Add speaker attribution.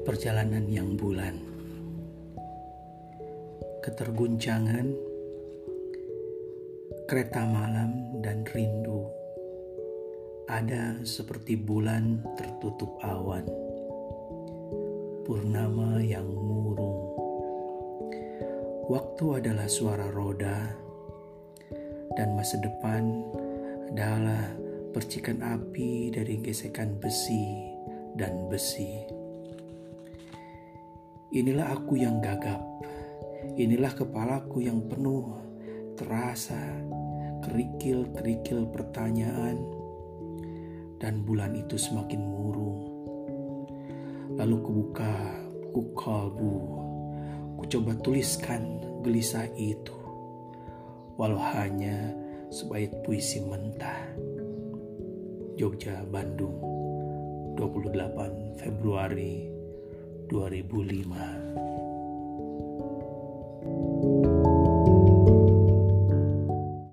Speaker 1: Perjalanan yang bulan. Keterguncangan Kereta malam dan rindu. Ada seperti bulan tertutup awan. Purnama yang murung. Waktu adalah suara roda Dan masa depan adalah percikan api dari gesekan besi dan besi. Inilah aku yang gagap, inilah kepalaku yang penuh terasa kerikil-kerikil pertanyaan dan bulan itu semakin murung. Lalu kubuka buku kalbu, ku coba tuliskan gelisah itu, walau hanya sebait puisi mentah. Jogja, Bandung, 28 Februari 2005